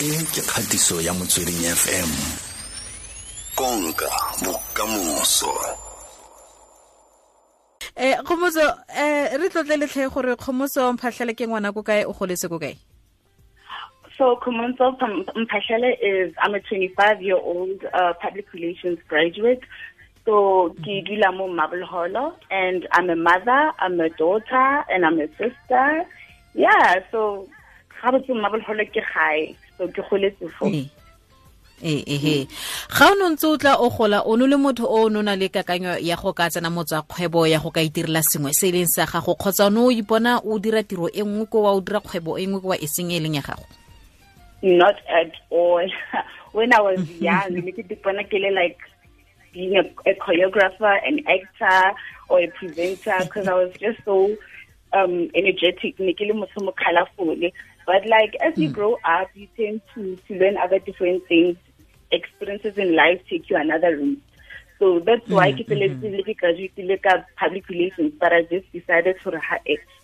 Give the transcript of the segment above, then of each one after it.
e ke kgatiso ya motsweding fm konka bokamoso eh kgomotso eh re tlotle letlhe gore kgomotso Mphahlele ke ngwana ko kae o goletse ko kae So Khomotjo Mphahlele is I'm a 25 year old uh, public relations graduate. So ke dula mo Marble Hall and I'm a mother, I'm a daughter and I'm a sister. Yeah, so ga botse Marble Hall ke gae. So ke goletse fo. ee eh, ehe eh, eh. ga o ne ntse o tla o gola o ne le motho o no na le kakanyo ya go ka tsena kgwebo ya go ka itirela sengwe se e leng sa gago kgotsa o ne o ipona o dira tiro e nngwe ko wa o dira kgwebo e nngwe ko wa e seng e leng ya gago Not at all. when I was mhm. young, like being a, a choreographer, an actor, or a presenter, because I was just so um, energetic, colorful. But like as you grow up, you tend to, to learn other different things. Experiences in life take you another route. So that's why mm, mm-hmm. graduated like public relations, but I just decided for a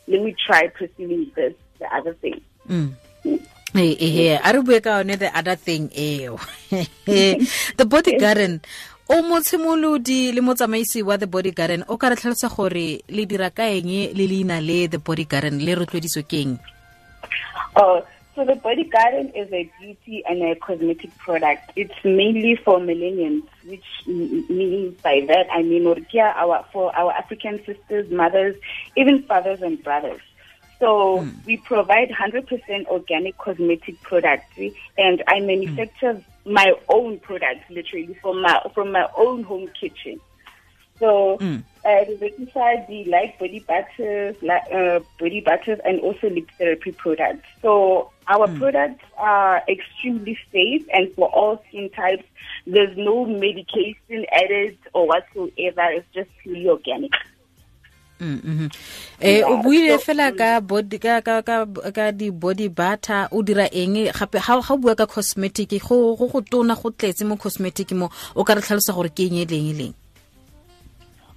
let me try pursuing this, the other thing. Mm. ee a re bue ka yone the other thing eo the body garden o motshimolodi le motsamaisi wa the body garden o ka re tlhalosa gore le dira ka eng le leina le the body garden le rotloediso ke eng Oh, so the body garden is a beauty and a cosmetic product. It's mainly for millennials, which means by that I mean our for our African sisters, mothers, even fathers and brothers. So mm. we provide 100% organic cosmetic products, and I manufacture mm. my own products literally from my from my own home kitchen. So mm. uh, the light body butters, uh, body butters, and also lip therapy products. So our mm. products are extremely safe and for all skin types. There's no medication added or whatsoever. It's just purely organic. Mm-hmm. eh o buile fela ka body ka ka ka ka di body butter o dira eng gape ha ga bua ka cosmetic go go go tona go tletse mo cosmetic mo o ka re tlhalosa gore ke eng e leng e leng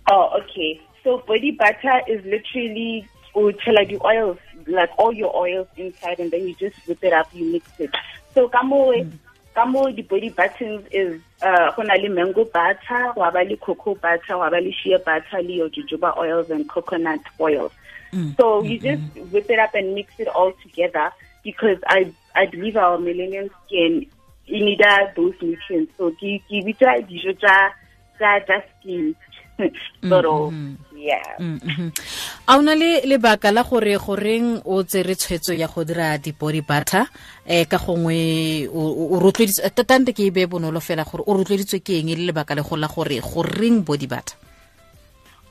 oh okay so body butter is literally tshela di oils like all your oils inside and then you just whip it up you mix it so ka mo mm. di body buttons is uh le mango butter wa ba cocoa butter wa ba le shea butter le jojoba oils and coconut oils mm. so you mm -hmm. just whip it up and mix it all together because i i believe our millennial skin you need those nutrients so ke ke bitsa dijo of mm-hmm. yeah. Mm-hmm. a una le lebaka la gore goreng o tsere tshwetso ya go dira di-body butter eh ka gongwe o rotloeditswe tatante ke e be bonolo fela gore o rotloeditswe ke eng le lebaka le go la gore goreng body butter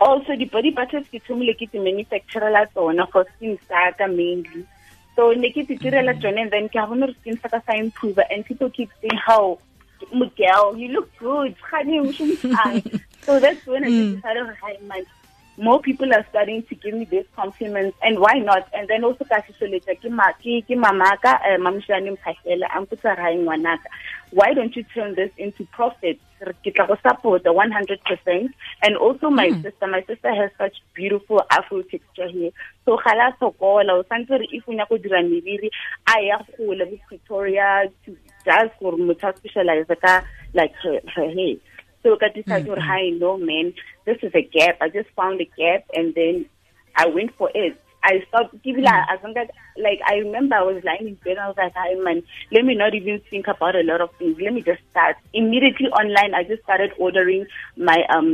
also di-body butters ke thomile ke ti manufacturela tsona for skin sa ka mainly. So ne ke ti direla tsone and then ke a bona gore skin sa ka sa improve and people keep saying how Miguel, you look good. so that's when I mm. decided, hey, man, more people are starting to give me these compliments, and why not? And then also, why don't you turn this into profit? support the 100%. And also my mm. sister, my sister has such beautiful afro texture here. So gala sokola, o santse if o nyako dira meriri, a ya gole with Pretoria to just for motho specialize ka like her, her hair. So I decided, mm -hmm. hi, no man, this is a gap. I just found a gap and then I went for it. I stopped giving -hmm. as long as like I remember I was lying in bed and I was like, hi man, let me not even think about a lot of things. Let me just start. Immediately online I just started ordering my um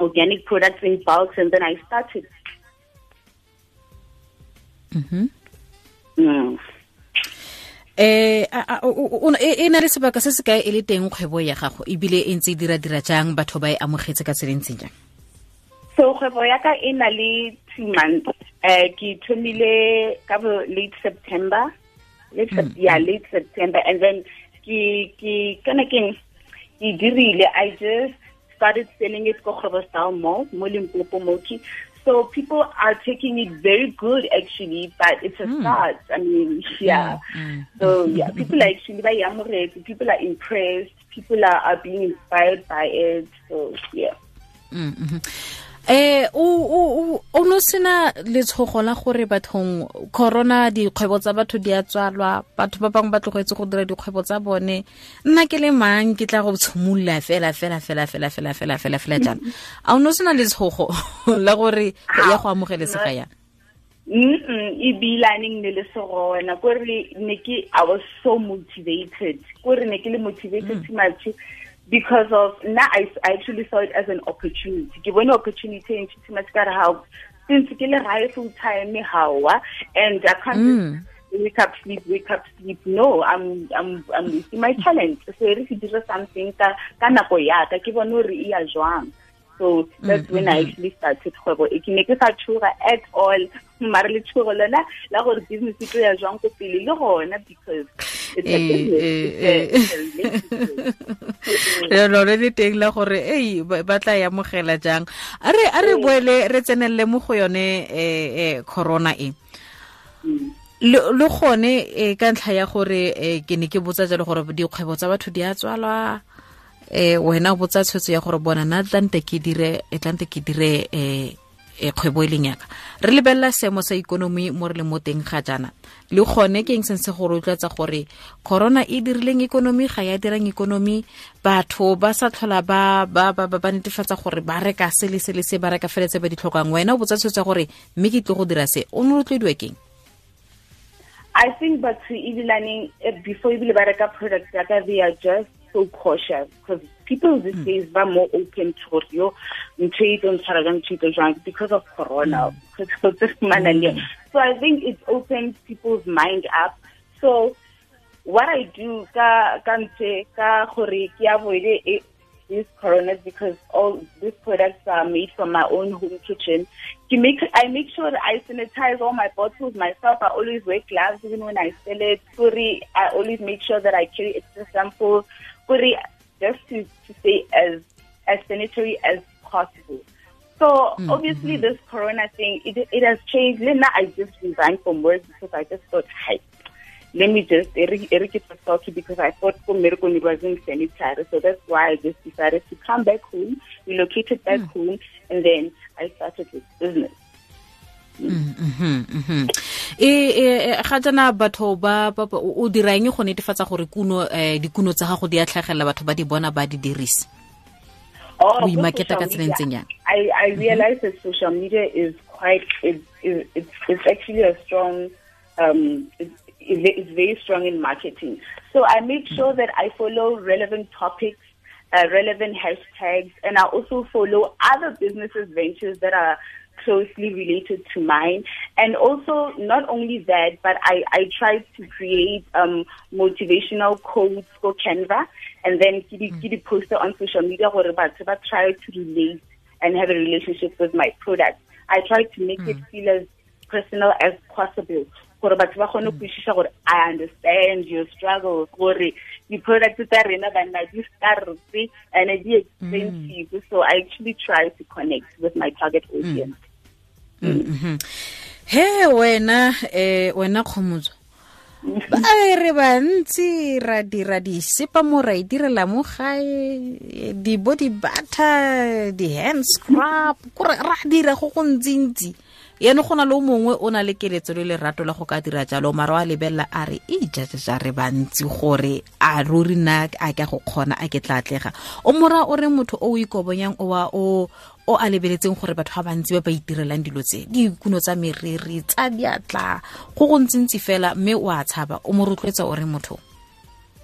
organic products in bulk, and then I started. -hmm. Mm. Eh e na le sebaka se se kae e le teng kgwebo ya gago? Ebile e ntse e dira dira jang batho ba e amogetse ka tselentseng jang? So kgwebo ya ka e na le two months. Um ke thomile ka bo late september. Late mm. yeah late september. And then ke ke kana keng ke dirile. I just started selling it ko kgwebo style mall mo limpopo moki so people are taking it very good actually, but it's a mm. start. I mean, yeah. Mm. So yeah, people are actually by people are impressed, people are, are being inspired by it. So yeah. Mm -hmm. Eh o o o no sena letshogo la gore bathong corona dikgwebo tsa batho di a tswalwa batho ba bangwe ba tlogetse go dira dikgwebo tsa bone. Nna ke le mang ke tla go tshimolola fela fela fela fela fela fela fela fela jana a o no sena letshogo la gore ya go amogelesega yang Mm ibilaning ne le segona kore ne ke i was so motivated. Kore ne ke le motivated too much because of now I, I actually saw it as an opportunity. Ke bone opportunity and too much ka how since ke le gae full time how and I can't mm. wake up sleep wake up sleep. No I'm I'm I'm wasting my talent so if you do something ka ka nako ya ka ke bone hore e ya jwang. So that's mm -hmm. when I actually started kgwebo e. Ke ne ke sa tshoga at all mare le tshogo lona la gore business e tlo ya jwang ko pele le gona because lone le teng la gore ei ba tla yamogela amogela jang? A re boele re tsenelele mo go yone um corona e. Le gone ka ntlha ya gore ke ne ke botsa jalo gore dikgwebo tsa batho di a tswalwa. Um wena o botsa tshwetso ya gore bona na tlante ke dire tlante um kgwebo e leng yaka. Re lebelela seemo sa ikonomi mo re le mo teng ga jaana. Le gone ke eng seng se gore utlwetsa gore corona e dirileng ikonomi ga ya dirang ikonomi. Batho ba sa tlhola ba ba ba ba netefatsa gore ba reka se le se le se ba reka feletse ba di tlhokang. Wena o botsa tshwetsa gore mme ke tle go dira se? O ne rotloediwa keng I think batho ebilaneng before ebile ba reka product yaka they are just so cautious people these mm. days are more open to your trade and trade because of corona. Mm. so I think it's opened people's mind up. So what I do ka ka ka gore ke avoid these coronas because all these products are made from my own home kitchen. To make I make sure that I sanitize all my bottles myself. I always wear gloves even when I sell it. Sorry, I always make sure that I carry extra samples just to, to stay as as sanitary as possible. So mm-hmm. obviously this corona thing, it, it has changed. Then I just resigned from work because I just thought, hey, let me just eradicate salty because I thought for miracle it wasn't sanitary. So that's why I just decided to come back home, relocated back mm. home, and then I started this business. E ga jana batho ba o diraeng go netefatsa gore kuno eh, dikuno tsa gago di a tlhagelela batho ba di bona ba di dirise? Oh, o imaketa ka tseleng tseng yang I, I mm-hmm. realize that social media is quite it's, it's, it's actually a strong um, it's, it's very strong in marketing. So I make mm-hmm. sure that I follow relevant topics, uh, relevant hashtags, and I also follow other businesses ventures that are closely related to mine. And also, not only that, but I, I tried to create um, motivational quotes for Canva and then get it posted on social media where I try to relate and have a relationship with my product. I try to make mm. it feel as personal as possible. gore batho ba kgone go isisa gore i understand your struggles gore di-product tsa rena banna and di expensive mm. so i actually try to connect with my target audience mm. Mm-hmm. he wena eh wena kgomotso ba re bantsi ra dira disepa mo ra idirela mo gae. Di-body butter di-hand scrub kore ra dira go go ntsi-ntsi na le mongwe o na le keletso le lerato la go ka dira jalo mara re bantsi gore a ruri nna a go a ke o mora o re motho o o ikobonyang o o a lebeletseng gore batho ba bantsi ba ba itirelang dilo tse. Dikuno tsa meriri tsa diatla go go fela mme o a tshaba. O mo rotloetsa o re motho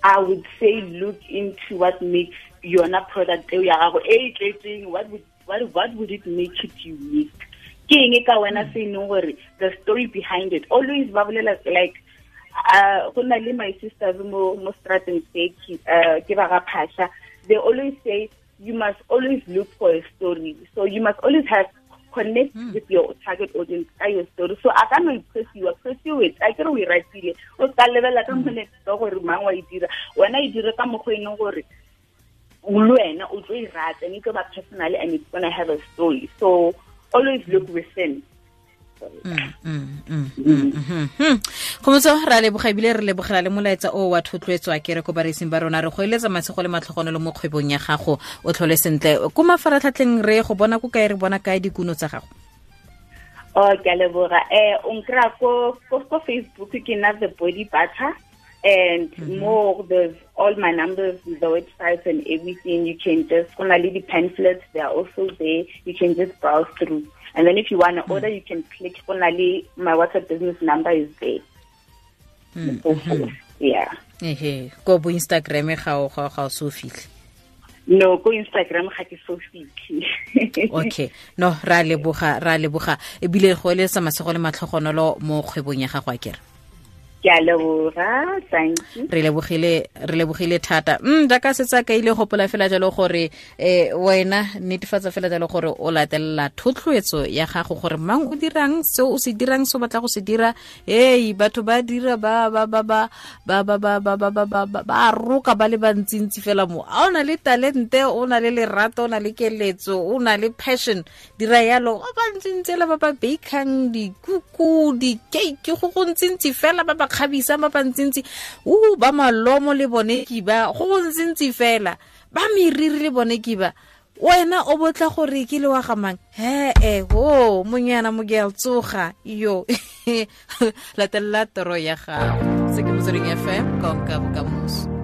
i would say look into what makes yona product what would, what, what would it make it unique ke eng ka wena se leng gore the story behind it always ba bolela like uh go na le my sisters mo mo strateng se uh, ke ba ga phasha they always say you must always look for a story. So you must always have connect mm. with your target audience ka your story. So a ka no impressiwa pursue it a kere o e ratile. O ska lebelela ka monete gore mang wa e dira. Wena e dire ka mokgwa e leng gore le wena o tlo e rata and e tlo ba personally and it's gonna have a story. So always look within. Story go motso ra leboga ebile re lebogela le molaetsa o wa thotloetswa ke re ko bareising ba rona. Re go eletsa masego le matlhogonelo mo kgwebong ya gago. O tlhole sentle. Ko mafaratlhatlheng re go bona ko kae re bona kae dikuno tsa gago? Oh ke a leboga. Um o nkry-a ko facebook ke na the body butter and mm-hmm. more there's all my numbers the websites and everything you can just go na le di-pamphlets they are also there. You can just browse through. And then if you want to mm. order you can click go na le my whatsapp business number is there. Mm-hmm. So forth. yeah. Ehe ko bo instagram ga o ga ga o se o no ko instagram ga ke so fitlhe okay. No ra leboga ra leboga. Ebile go eletsa masego le matlhogonolo mo kgwebong ya gago a kere ke a re lebogile re lebogile thata mm jaaka setsa ka ile gopola fela jalo gore eh wena netefatsa fela jalo gore o latelela thotloetso ya gago gore mang o dirang se o se dirang se o batla go se dira hey batho ba dira ba ba ba ba ba ba ba ba ba ba ba ba roka ba le bantsintsi fela mo a o na le talente o na le lerato o na le keletso o na le passion dira yalo ba ntsintsi la ba ba bakang dikuku di-cake go go ntsintsi fela ba ba kgabisang ba bantsintsi o ba malomo le bone kiba go go ntsintsi fela ba meriri le bone ba. Wena o botla gore ke le wa gamang he e ho monyana mo gel tsoga. Yo latelela toro ya gago. Se ke motsweding fm konka bokamoso